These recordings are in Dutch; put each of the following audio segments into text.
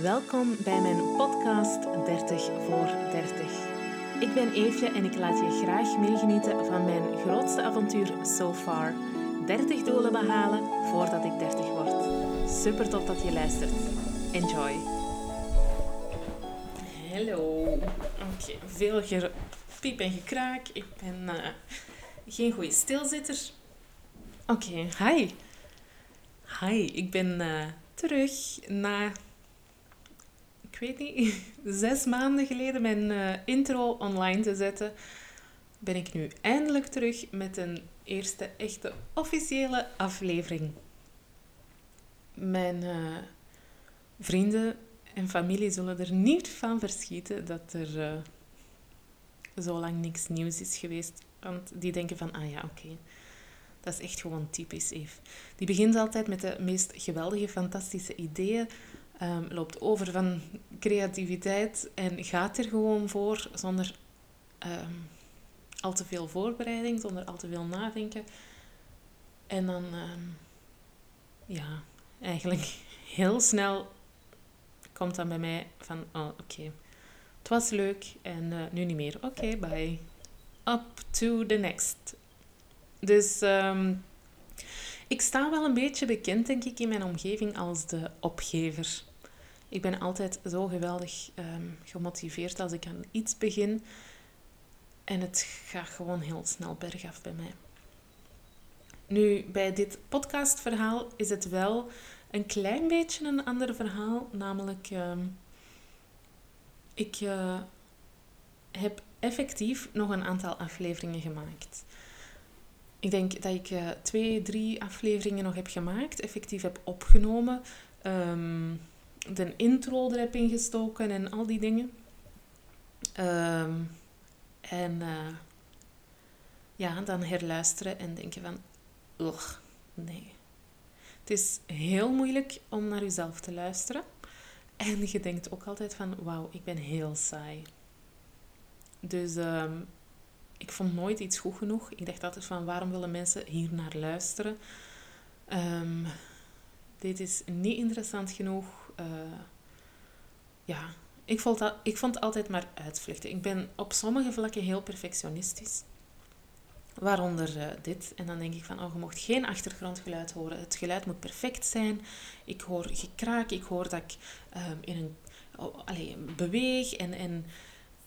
Welkom bij mijn podcast 30 voor 30. Ik ben Eefje en ik laat je graag meegenieten van mijn grootste avontuur so far. 30 doelen behalen voordat ik 30 word. Super tof dat je luistert. Enjoy. Hallo. Oké, veel gepiep en gekraak. Ik ben uh, geen goede stilzitter. Oké, hi. Hi, ik ben uh, terug na weet niet, zes maanden geleden mijn uh, intro online te zetten, ben ik nu eindelijk terug met een eerste echte officiële aflevering. Mijn uh, vrienden en familie zullen er niet van verschieten dat er uh, zo lang niks nieuws is geweest. Want die denken van, ah ja, oké. Dat is echt gewoon typisch Eve. Die begint altijd met de meest geweldige, fantastische ideeën um, loopt over van creativiteit en gaat er gewoon voor zonder um, al te veel voorbereiding, zonder al te veel nadenken. En dan, um, ja, eigenlijk heel snel komt dan bij mij van, oh oké, het was leuk en uh, nu niet meer. Oké, bye. Up to the next. Dus ik sta wel een beetje bekend, denk ik, in mijn omgeving als de opgever. Ik ben altijd zo geweldig um, gemotiveerd als ik aan iets begin. En het gaat gewoon heel snel bergaf bij mij. Nu, bij dit podcastverhaal is het wel een klein beetje een ander verhaal. Namelijk, um, ik uh, heb effectief nog een aantal afleveringen gemaakt. Ik denk dat ik uh, twee, drie afleveringen nog heb gemaakt, effectief heb opgenomen. Um, de intro er heb ingestoken en al die dingen. Um, en uh, ja, dan herluisteren en denken van, ugh, nee. Het is heel moeilijk om naar jezelf te luisteren. En je denkt ook altijd van, wauw, ik ben heel saai. Dus um, ik vond nooit iets goed genoeg. Ik dacht altijd van, waarom willen mensen hier naar luisteren? Um, dit is niet interessant genoeg. Uh, ja, ik vond, dat, ik vond altijd maar uitvluchten. Ik ben op sommige vlakken heel perfectionistisch. Waaronder uh, dit. En dan denk ik van, oh, je mocht geen achtergrondgeluid horen. Het geluid moet perfect zijn. Ik hoor gekraak. Ik hoor dat ik uh, in een, oh, beweeg. En, en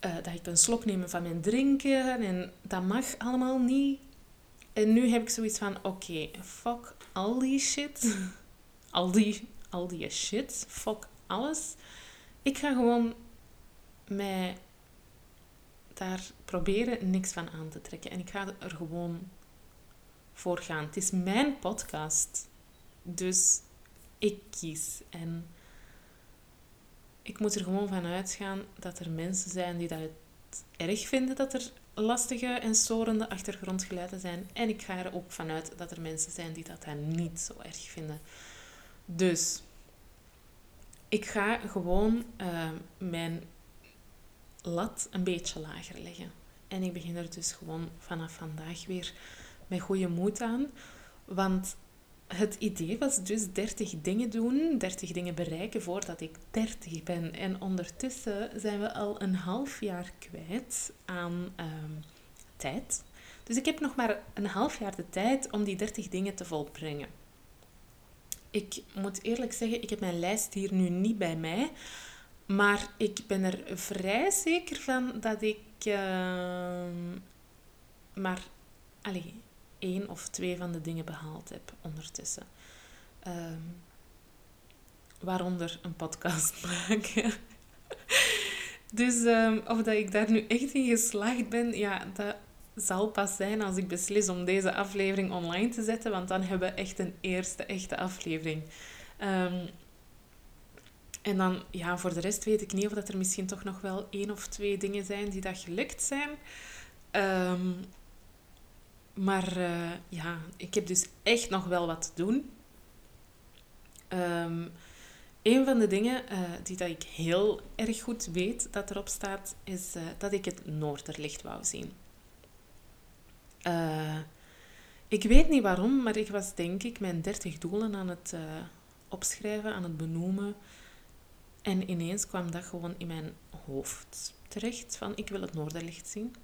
uh, dat ik een slok neem van mijn drinken. En dat mag allemaal niet. En nu heb ik zoiets van, oké, fuck al die shit. al die, al die shit, fuck alles. Ik ga gewoon mij daar proberen niks van aan te trekken. En ik ga er gewoon voor gaan. Het is mijn podcast. Dus ik kies. En ik moet er gewoon van uitgaan dat er mensen zijn die dat erg vinden dat er lastige en storende achtergrondgeluiden zijn. En ik ga er ook vanuit dat er mensen zijn die dat niet zo erg vinden. Dus ik ga gewoon uh, mijn lat een beetje lager leggen. En ik begin er dus gewoon vanaf vandaag weer met goede moed aan. Want het idee was dus 30 dingen doen, 30 dingen bereiken voordat ik 30 ben. En ondertussen zijn we al een half jaar kwijt aan uh, tijd. Dus ik heb nog maar een half jaar de tijd om die 30 dingen te volbrengen. Ik moet eerlijk zeggen, ik heb mijn lijst hier nu niet bij mij. Maar ik ben er vrij zeker van dat ik uh, maar allez, één of twee van de dingen behaald heb ondertussen. Uh, waaronder een podcast maken. dus um, of dat ik daar nu echt in geslaagd ben, ja, dat zal pas zijn als ik beslis om deze aflevering online te zetten, want dan hebben we echt een eerste echte aflevering. Um, en dan, ja, voor de rest weet ik niet of dat er misschien toch nog wel één of twee dingen zijn die dat gelukt zijn. Um, maar uh, ja, ik heb dus echt nog wel wat te doen. Um, een van de dingen uh, die dat ik heel erg goed weet dat erop staat, is uh, dat ik het Noorderlicht wou zien. Uh, ik weet niet waarom, maar ik was denk ik mijn 30 doelen aan het uh, opschrijven, aan het benoemen. En ineens kwam dat gewoon in mijn hoofd terecht van ik wil het Noorderlicht zien.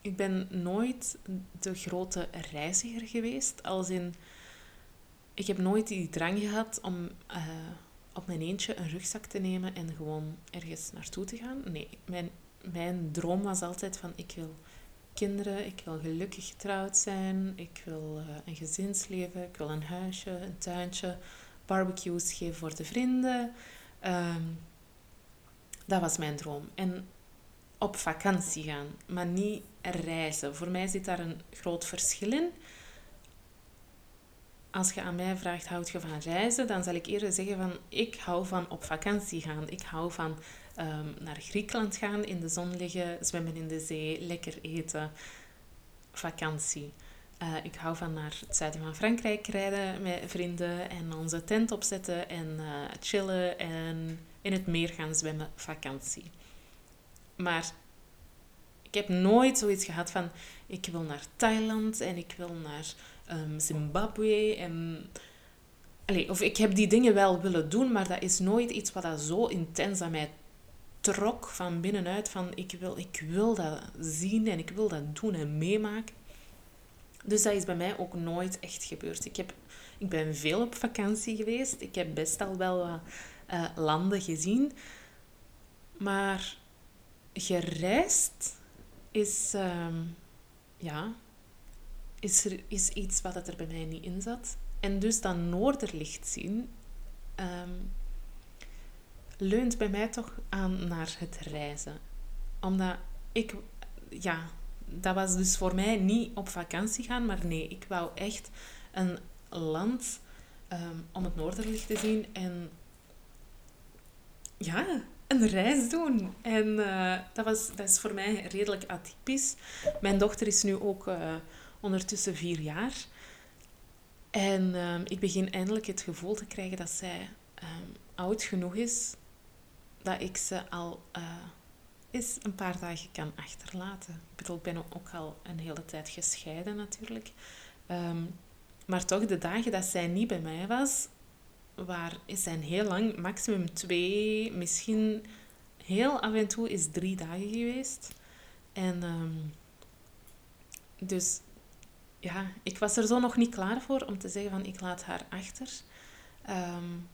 Ik ben nooit de grote reiziger geweest, als in ik heb nooit die drang gehad om uh, op mijn eentje een rugzak te nemen en gewoon ergens naartoe te gaan. Nee, mijn, mijn droom was altijd van ik wil kinderen, ik wil gelukkig getrouwd zijn, ik wil uh, een gezinsleven, ik wil een huisje, een tuintje, barbecues geven voor de vrienden. Um, dat was mijn droom. En op vakantie gaan, maar niet reizen. Voor mij zit daar een groot verschil in. Als je aan mij vraagt, houd je van reizen? Dan zal ik eerder zeggen van, ik hou van op vakantie gaan. Ik hou van um, naar Griekenland gaan, in de zon liggen, zwemmen in de zee, lekker eten. Vakantie. Uh, ik hou van naar het zuiden van Frankrijk rijden met vrienden en onze tent opzetten en uh, chillen en in het meer gaan zwemmen. Vakantie. Maar ik heb nooit zoiets gehad van ik wil naar Thailand en ik wil naar um, Zimbabwe. En, of ik heb die dingen wel willen doen, maar dat is nooit iets wat dat zo intens aan mij trok van binnenuit. Van ik wil, ik wil dat zien en ik wil dat doen en meemaken. Dus dat is bij mij ook nooit echt gebeurd. Ik, heb, ik ben veel op vakantie geweest. Ik heb best al wel wat uh, landen gezien. Maar gereisd is, um, ja, is, er, is iets wat er bij mij niet in zat. En dus dat noorderlicht zien um, leunt bij mij toch aan naar het reizen. Omdat ik, ja, dat was dus voor mij niet op vakantie gaan, maar nee, ik wou echt een land um, om het noorderlicht te zien en ja, een reis doen. En uh, dat, was, dat is voor mij redelijk atypisch. Mijn dochter is nu ook uh, ondertussen vier jaar. En uh, ik begin eindelijk het gevoel te krijgen dat zij um, oud genoeg is dat ik ze al eens een paar dagen kan achterlaten. Ik bedoel, ik ben ook al een hele tijd gescheiden natuurlijk. Um, maar toch, de dagen dat zij niet bij mij was, waar, zijn heel lang, maximum twee, misschien heel af en toe is drie dagen geweest. En um, dus ja, ik was er zo nog niet klaar voor om te zeggen van ik laat haar achter um,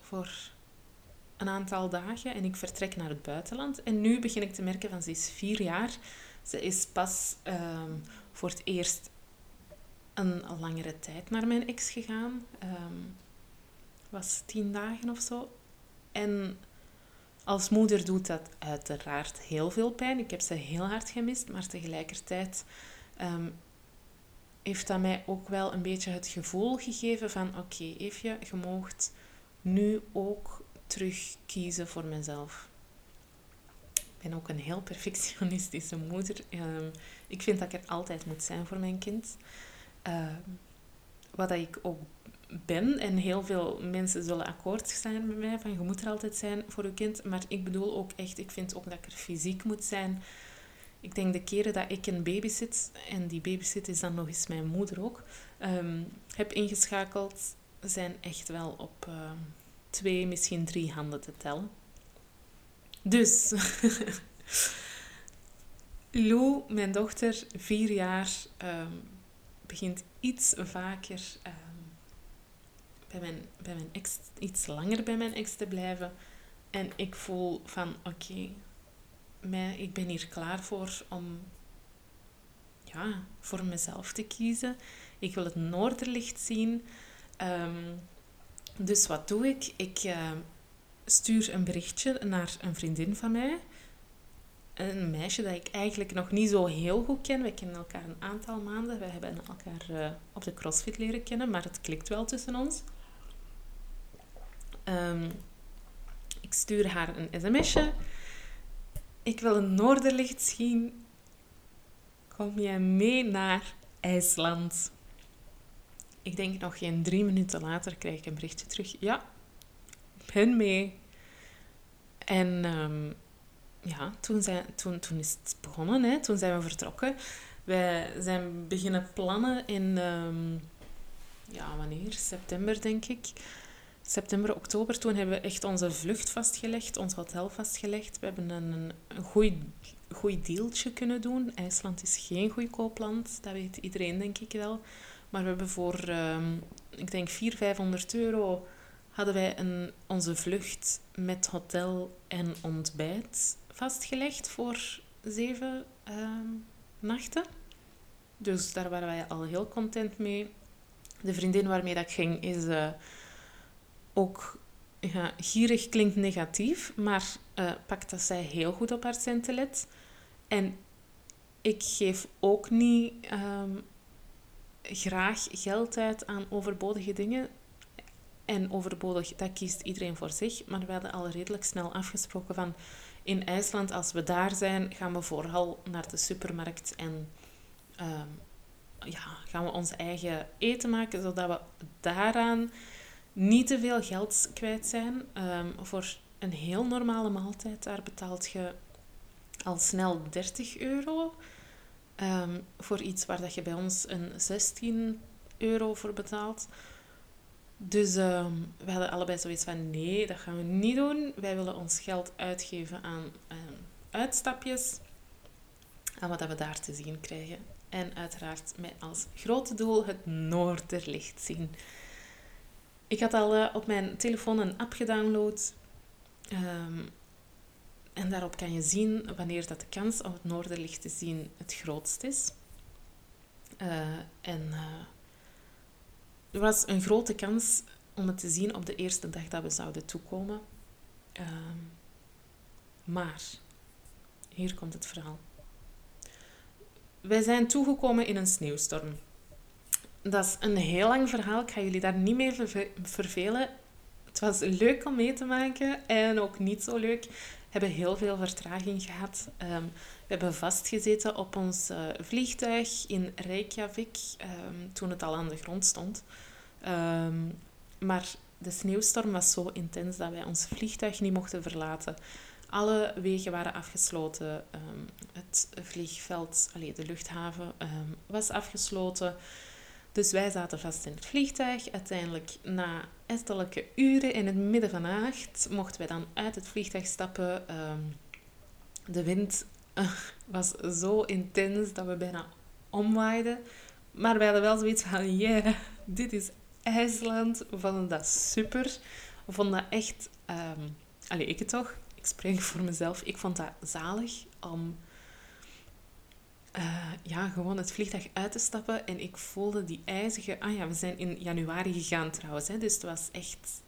voor een aantal dagen en ik vertrek naar het buitenland. En nu begin ik te merken van ze is vier jaar. Ze is pas um, voor het eerst een langere tijd naar mijn ex gegaan. Um, was tien dagen of zo. En als moeder doet dat uiteraard heel veel pijn. Ik heb ze heel hard gemist, maar tegelijkertijd um, heeft dat mij ook wel een beetje het gevoel gegeven van oké, okay, Eefje, je moogt nu ook terug kiezen voor mezelf. Ik ben ook een heel perfectionistische moeder. Um, ik vind dat ik er altijd moet zijn voor mijn kind. Uh, wat ik ook ben. En heel veel mensen zullen akkoord zijn met mij van je moet er altijd zijn voor je kind. Maar ik bedoel ook echt, ik vind ook dat ik er fysiek moet zijn. Ik denk de keren dat ik een babysit, en die babysit is dan nog eens mijn moeder ook, um, heb ingeschakeld, zijn echt wel op twee, misschien drie handen te tellen. Dus, Lou, mijn dochter, vier jaar, um, begint iets vaker um, bij, mijn, bij mijn ex, iets langer bij mijn ex te blijven. En ik voel van, oké, ik ben hier klaar voor om ja, voor mezelf te kiezen. Ik wil het noorderlicht zien. Um, dus wat doe ik? Ik uh, stuur een berichtje naar een vriendin van mij een meisje dat ik eigenlijk nog niet zo heel goed ken. We kennen elkaar een aantal maanden. We hebben elkaar uh, op de CrossFit leren kennen, maar het klikt wel tussen ons. Um, ik stuur haar een sms'je. Ik wil een noorderlicht zien. Kom jij mee naar IJsland? Ik denk nog geen drie minuten later krijg ik een berichtje terug. Ja, ben mee. En um, ja, toen, zijn, toen, toen is het begonnen. Hè. Toen zijn we vertrokken. Wij zijn beginnen plannen in, um, ja, wanneer? September, denk ik. september, oktober, toen hebben we echt onze vlucht vastgelegd, ons hotel vastgelegd. We hebben een, een goed, goed dealtje kunnen doen. IJsland is geen goedkoop land, dat weet iedereen denk ik wel. Maar we hebben voor, ehm, ik denk 400, 500 euro hadden wij een, onze vlucht met hotel en ontbijt vastgelegd voor zeven ehm, nachten. Dus daar waren wij al heel content mee. De vriendin waarmee dat ik ging is uh, ook ja, gierig klinkt negatief, maar uh, pakt dat zij heel goed op haar centen let. En ik geef ook niet um, graag geld uit aan overbodige dingen. En overbodig, dat kiest iedereen voor zich. Maar we hadden al redelijk snel afgesproken van... In IJsland, als we daar zijn, gaan we vooral naar de supermarkt en um, ja, gaan we ons eigen eten maken, zodat we daaraan niet te veel geld kwijt zijn. Um, voor een heel normale maaltijd, daar betaalt je al snel 30 euro. Um, voor iets waar dat je bij ons een 16 euro voor betaalt. Dus um, we hadden allebei zoiets van nee, dat gaan we niet doen. Wij willen ons geld uitgeven aan um, uitstapjes. Aan wat we daar te zien krijgen. En uiteraard met als grote doel het Noorderlicht zien. Ik had al uh, op mijn telefoon een app gedownload. Um, en daarop kan je zien wanneer dat de kans om het Noorderlicht te zien het grootst is. Uh, en... Uh, er was een grote kans om het te zien op de eerste dag dat we zouden toekomen. Uh, maar, hier komt het verhaal. Wij zijn toegekomen in een sneeuwstorm. Dat is een heel lang verhaal. Ik ga jullie daar niet mee vervelen. Het was leuk om mee te maken en ook niet zo leuk. Hebben heel veel vertraging gehad. Um, we hebben vastgezeten op ons uh, vliegtuig in Reykjavik um, toen het al aan de grond stond. Um, maar de sneeuwstorm was zo intens dat wij ons vliegtuig niet mochten verlaten. Alle wegen waren afgesloten. Het vliegveld, allee, de luchthaven, was afgesloten. Dus wij zaten vast in het vliegtuig. Uiteindelijk, na ettelijke uren in het midden van de nacht, mochten wij dan uit het vliegtuig stappen. de wind uh, was zo intens dat we bijna omwaaiden. Maar wij hadden wel zoiets van, yeah, dit is IJsland. We vonden dat super. We vonden dat echt... Um, ik het toch. Ik spreek voor mezelf. Ik vond dat zalig om... Uh, ja, gewoon het vliegtuig uit te stappen. En ik voelde die ijzige... Ah ja, we zijn in januari gegaan trouwens. Hè, dus het was echt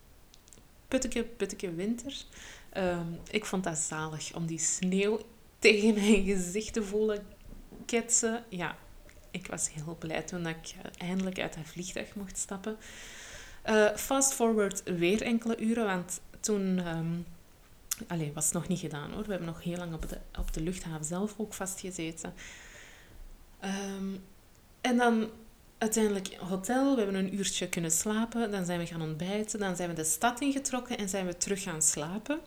putteke, putteke winter. Um, ik vond dat zalig om die sneeuw tegen mijn gezicht te voelen ketsen. Ja, ik was heel blij toen ik eh, eindelijk uit het vliegtuig mocht stappen. Uh, fast forward weer enkele uren, want toen... Um, Allee, was nog niet gedaan hoor. We hebben nog heel lang op de, op de luchthaven zelf ook vastgezeten. Um, en dan uiteindelijk hotel. We hebben een uurtje kunnen slapen. Dan zijn we gaan ontbijten. Dan zijn we de stad ingetrokken en zijn we terug gaan slapen.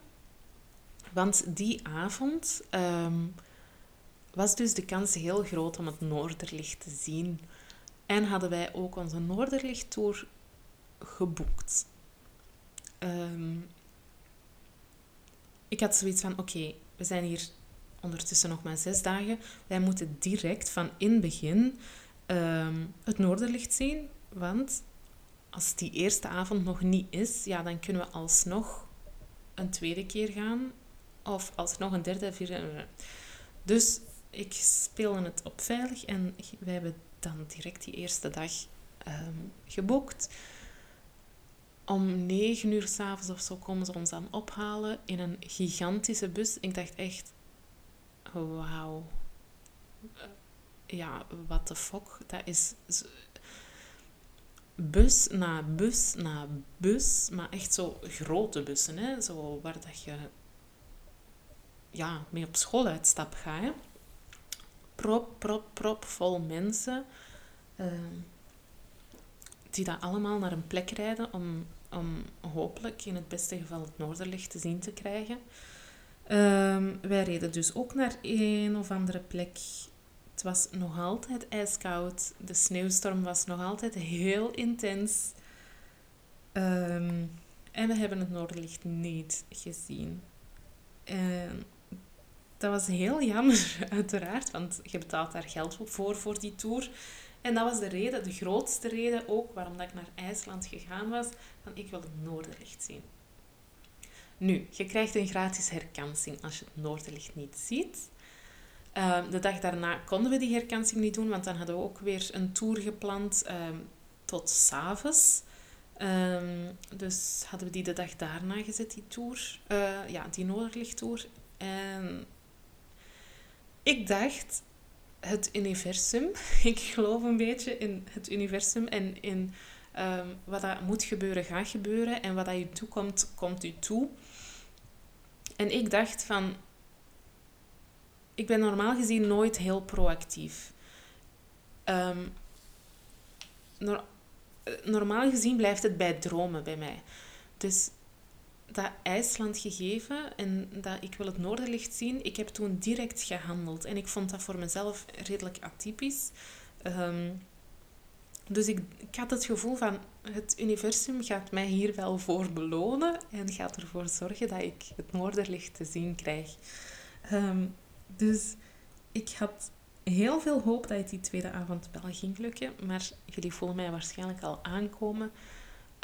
Want die avond um, was dus de kans heel groot om het Noorderlicht te zien. En hadden wij ook onze Noorderlichttour geboekt. Um, ik had zoiets van, oké, we zijn hier ondertussen nog maar zes dagen. Wij moeten direct van in begin um, het Noorderlicht zien. Want als die eerste avond nog niet is, ja, dan kunnen we alsnog een tweede keer gaan. Of alsnog een derde, vierde. Dus ik speelde het op veilig en wij hebben dan direct die eerste dag um, geboekt. Om negen uur s'avonds of zo komen ze ons dan ophalen in een gigantische bus. Ik dacht echt, wauw. Ja, what the fuck. Dat is bus na bus na bus, maar echt zo grote bussen, hè? Zo waar dat je ja, mee op school uitstap gaat. Hè? prop, prop, prop vol mensen. Uh, die dat allemaal naar een plek rijden om, om hopelijk in het beste geval het Noorderlicht te zien te krijgen. Uh, wij reden dus ook naar een of andere plek. Het was nog altijd ijskoud. De sneeuwstorm was nog altijd heel intens. Um, En we hebben het Noorderlicht niet gezien. En dat was heel jammer, uiteraard, want je betaalt daar geld voor, voor die tour. En dat was de reden, de grootste reden ook, waarom dat ik naar IJsland gegaan was. Van, ik wil het Noorderlicht zien. Nu, je krijgt een gratis herkansing als je het Noorderlicht niet ziet. Ehm, de dag daarna konden we die herkansing niet doen, want dan hadden we ook weer een tour gepland um, tot s'avonds. Um, dus hadden we die de dag daarna gezet, die tour. Uh, ja, die Noorderlichttour. En ik dacht, het universum, ik geloof een beetje in het universum en in wat dat moet gebeuren, gaat gebeuren. En wat dat je toekomt, komt u toe. En ik dacht van, ik ben normaal gezien nooit heel proactief. Um, normaal gezien blijft het bij dromen bij mij. Dus dat IJsland gegeven en dat ik wil het Noorderlicht zien, ik heb toen direct gehandeld. En ik vond dat voor mezelf redelijk atypisch. Um, dus ik, ik had het gevoel van het universum gaat mij hier wel voor belonen en gaat ervoor zorgen dat ik het Noorderlicht te zien krijg. Um, dus ik had heel veel hoop dat het die tweede avond wel ging lukken. Maar jullie voelen mij waarschijnlijk al aankomen.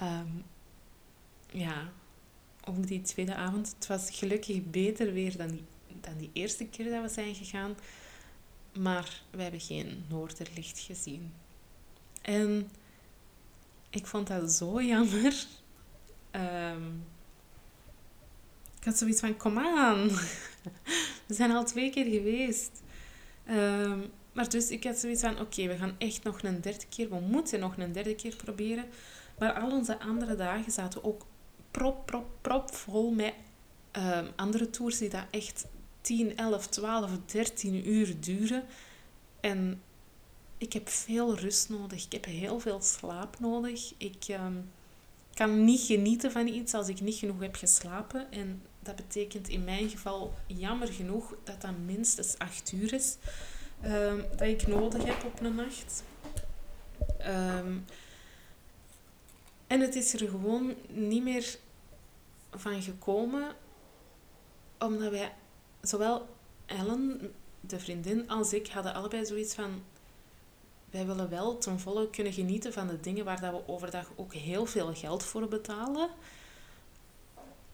Um, ja, ook die tweede avond. Het was gelukkig beter weer dan die, dan die eerste keer dat we zijn gegaan. Maar we hebben geen noorderlicht gezien. En ik vond dat zo jammer. Um, ik had zoiets van, kom aan. We zijn al twee keer geweest. Um, maar dus ik had zoiets van, oké, we gaan echt nog een derde keer. We moeten nog een derde keer proberen. Maar al onze andere dagen zaten ook prop, prop, prop vol met um, andere tours die dat echt 10, 11, 12, 13 uur duren. En ik heb veel rust nodig. Ik heb heel veel slaap nodig. Ik um, kan niet genieten van iets als ik niet genoeg heb geslapen. En dat betekent in mijn geval jammer genoeg dat dat minstens acht uur is um, dat ik nodig heb op een nacht. Um, en het is er gewoon niet meer van gekomen, omdat wij, zowel Ellen, de vriendin, als ik hadden allebei zoiets van: wij willen wel ten volle kunnen genieten van de dingen waar dat we overdag ook heel veel geld voor betalen.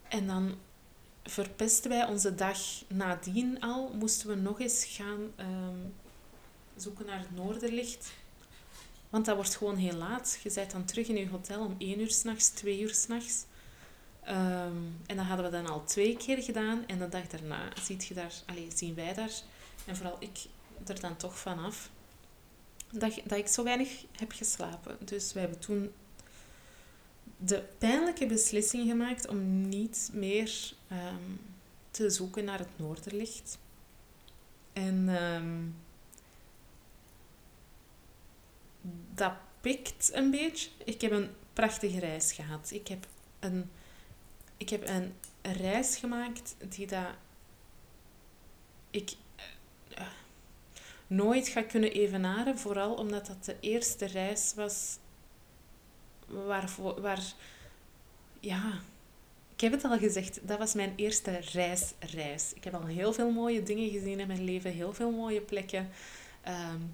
En dan verpesten wij onze dag nadien al. Moesten we nog eens gaan um, zoeken naar het noorderlicht. Want dat wordt gewoon heel laat. Je bent dan terug in je hotel om 1 uur s'nachts, 2 uur s'nachts. Um, en dat hadden we dan al twee keer gedaan. En de dag daarna ziet je daar, allez, zien wij daar, en vooral ik er dan toch vanaf, dat, dat ik zo weinig heb geslapen. Dus we hebben toen de pijnlijke beslissing gemaakt om niet meer um, te zoeken naar het noorderlicht. En um, dat pikt een beetje. Ik heb een prachtige reis gehad. Ik heb een, ik heb een reis gemaakt die dat ik nooit ga kunnen evenaren. Vooral omdat dat de eerste reis was waar, waar ja, ik heb het al gezegd, dat was mijn eerste reis, reis. Ik heb al heel veel mooie dingen gezien in mijn leven, heel veel mooie plekken. Um,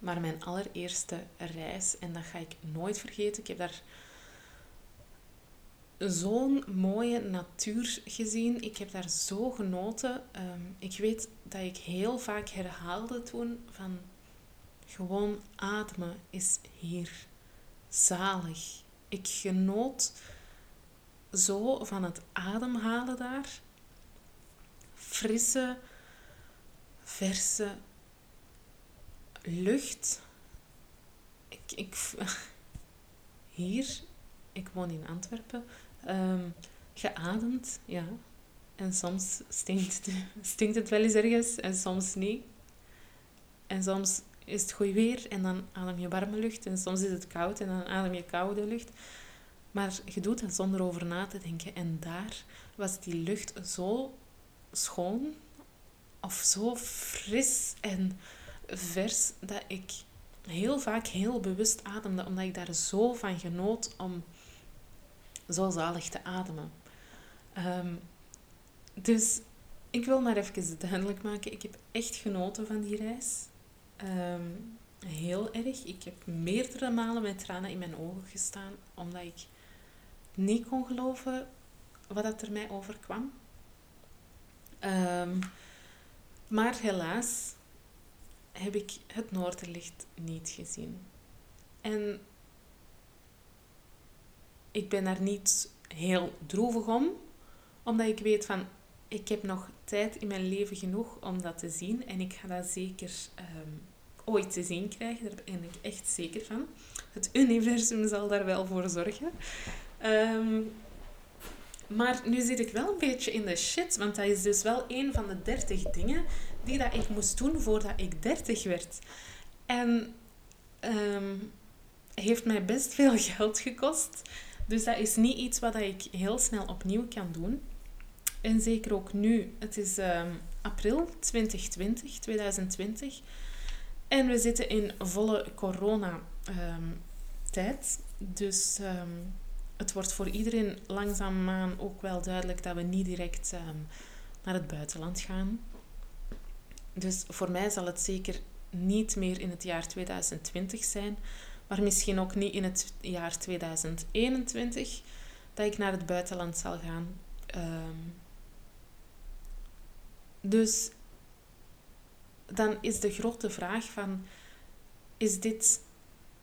maar mijn allereerste reis, en dat ga ik nooit vergeten, ik heb daar zo'n mooie natuur gezien. Ik heb daar zo genoten. Um, ik weet dat ik heel vaak herhaalde toen van gewoon ademen is hier zalig. Ik genoot zo van het ademhalen daar. Frisse, verse lucht. Ik, ik, hier, ik woon in Antwerpen, um, geademd, ja. En soms stinkt het, stinkt het wel eens ergens en soms niet. En soms is het goed weer en dan adem je warme lucht. En soms is het koud en dan adem je koude lucht. Maar je doet dat zonder over na te denken. En daar was die lucht zo schoon of zo fris en vers dat ik heel vaak heel bewust ademde, omdat ik daar zo van genoot om zo zalig te ademen. Ehm, dus ik wil maar even duidelijk maken, ik heb echt genoten van die reis. Ehm, heel erg. Ik heb meerdere malen met tranen in mijn ogen gestaan, omdat ik niet kon geloven wat dat er mij overkwam. Um, maar helaas heb ik het Noorderlicht niet gezien. En ik ben daar niet heel droevig om, omdat ik weet van ik heb nog tijd in mijn leven genoeg om dat te zien en ik ga dat zeker ehm, ooit te zien krijgen. Daar ben ik echt zeker van. Het universum zal daar wel voor zorgen. Ehm, maar nu zit ik wel een beetje in de shit, want dat is dus wel een van de 30 dingen die dat ik moest doen voordat ik 30 werd. En um, heeft mij best veel geld gekost. Dus dat is niet iets wat ik heel snel opnieuw kan doen. En zeker ook nu. Het is um, april 2020, 2020. En we zitten in volle corona-tijd. dus um, het wordt voor iedereen langzaamaan ook wel duidelijk dat we niet direct naar het buitenland gaan. Dus voor mij zal het zeker niet meer in het jaar 2020 zijn, maar misschien ook niet in het jaar 2021 dat ik naar het buitenland zal gaan. Um, dus dan is de grote vraag van, is dit,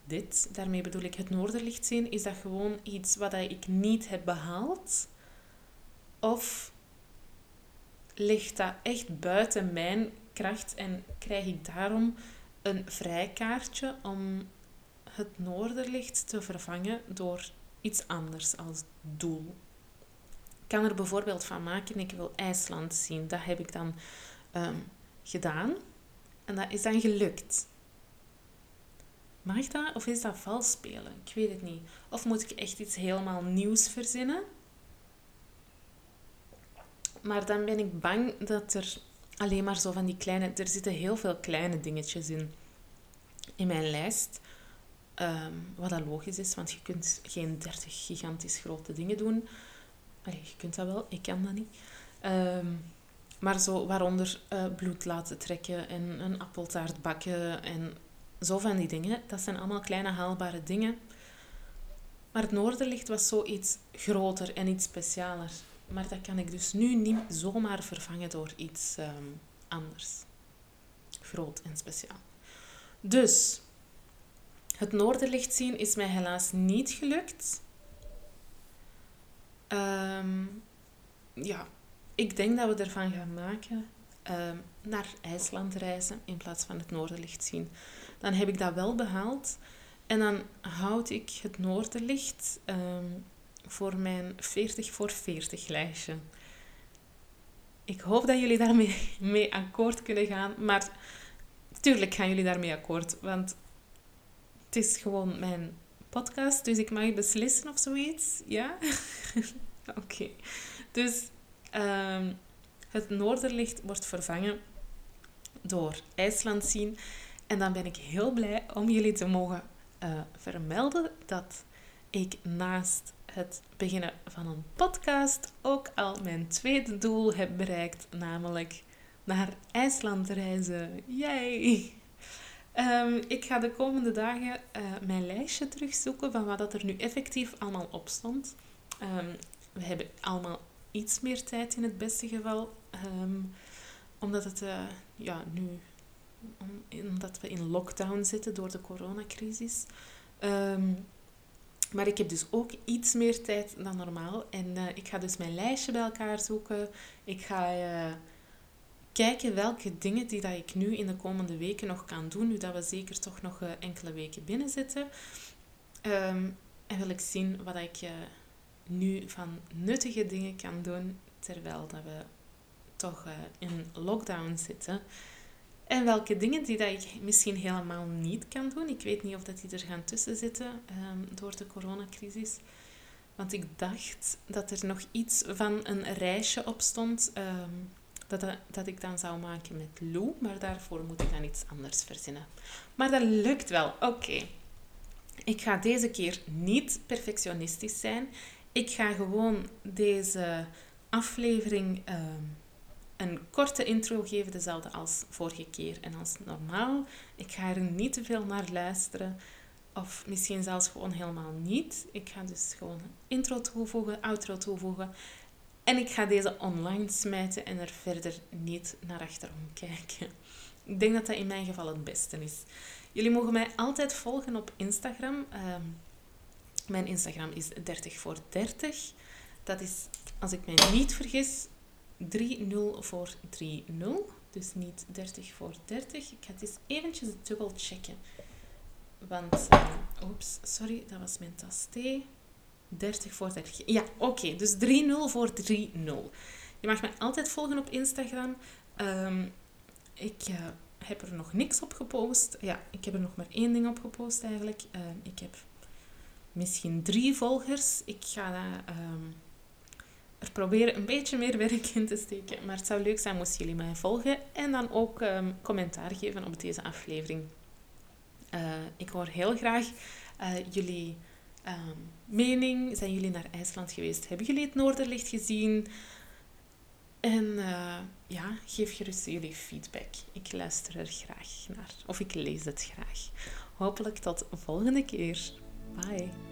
dit, daarmee bedoel ik het noorderlicht zien, is dat gewoon iets wat ik niet heb behaald? Of ligt dat echt buiten mijn kracht en krijg ik daarom een vrijkaartje om het noorderlicht te vervangen door iets anders als doel? Ik kan er bijvoorbeeld van maken, ik wil IJsland zien. Dat heb ik dan um, gedaan. En dat is dan gelukt. Mag dat of is dat vals spelen? Ik weet het niet. Of moet ik echt iets helemaal nieuws verzinnen? Maar dan ben ik bang dat er alleen maar zo van die kleine... Er zitten heel veel kleine dingetjes in. In mijn lijst. Um, wat dat logisch is, want je kunt geen 30 gigantisch grote dingen doen. Allee, je kunt dat wel, ik kan dat niet. Um, maar zo, waaronder uh, bloed laten trekken en een appeltaart bakken en zo van die dingen. Dat zijn allemaal kleine haalbare dingen. Maar het Noorderlicht was zoiets groter en iets specialer. Maar dat kan ik dus nu niet zomaar vervangen door iets um, anders. Groot en speciaal. Dus, het Noorderlicht zien is mij helaas niet gelukt. Um, ja, ik denk dat we ervan gaan maken uh, naar IJsland reizen in plaats van het Noorderlicht zien. Dan heb ik dat wel behaald. En dan houd ik het Noorderlicht um, voor mijn 40 voor 40 lijstje. Ik hoop dat jullie daarmee mee akkoord kunnen gaan. Maar tuurlijk gaan jullie daarmee akkoord. Want het is gewoon mijn podcast. Dus ik mag beslissen of zoiets. Ja? Oké. Dus um, het noorderlicht wordt vervangen door IJsland zien. En dan ben ik heel blij om jullie te mogen uh, vermelden dat ik naast het beginnen van een podcast ook al mijn tweede doel heb bereikt, namelijk naar IJsland reizen. Yay! Um, ik ga de komende dagen uh, mijn lijstje terugzoeken van wat dat er nu effectief allemaal op stond. Um, we hebben allemaal iets meer tijd in het beste geval. Um, omdat het uh, ja, nu omdat we in lockdown zitten door de coronacrisis. Maar ik heb dus ook iets meer tijd dan normaal. En uh, ik ga dus mijn lijstje bij elkaar zoeken. Ik ga kijken welke dingen die dat ik nu in de komende weken nog kan doen. Nu dat we zeker toch nog enkele weken binnen zitten. Um, en wil ik zien wat ik nu van nuttige dingen kan doen terwijl dat we toch uh, in lockdown zitten. En welke dingen die dat ik misschien helemaal niet kan doen. Ik weet niet of dat die er gaan tussen zitten um, door de coronacrisis. Want ik dacht dat er nog iets van een reisje op stond um, dat, dat ik dan zou maken met Lou. Maar daarvoor moet ik dan iets anders verzinnen. Maar dat lukt wel. Oké. Ik ga deze keer niet perfectionistisch zijn. Ik ga gewoon deze aflevering ehm, een korte intro geven, dezelfde als vorige keer en als normaal. Ik ga er niet te veel naar luisteren. Of misschien zelfs gewoon helemaal niet. Ik ga dus gewoon intro toevoegen, outro toevoegen. En ik ga deze online smijten en er verder niet naar achterom kijken. Ik denk dat dat in mijn geval het beste is. Jullie mogen mij altijd volgen op Instagram. Ehm, mijn Instagram is 30 voor 30. Dat is, als ik mij niet vergis, 30 voor 30. Dus niet 30 voor 30. Ik ga het eens eventjes dubbel checken. Want, uh, oeps, sorry, dat was mijn tas. 30 voor 30. Ja, oké. dus 3-0 voor 3-0. Je mag mij altijd volgen op Instagram. Um, ik uh, heb er nog niks op gepost. Ja, ik heb er nog maar één ding op gepost eigenlijk. Uh, ik heb misschien drie volgers. Ik ga um, er proberen een beetje meer werk in te steken. Maar het zou leuk zijn moesten jullie mij volgen. En dan ook commentaar geven op deze aflevering. Uh, ik hoor heel graag uh, jullie um, mening. Zijn jullie naar IJsland geweest? Hebben jullie het Noorderlicht gezien? En uh, ja, geef gerust jullie feedback. Ik luister er graag naar. Of ik lees het graag. Hopelijk tot volgende keer. Bye.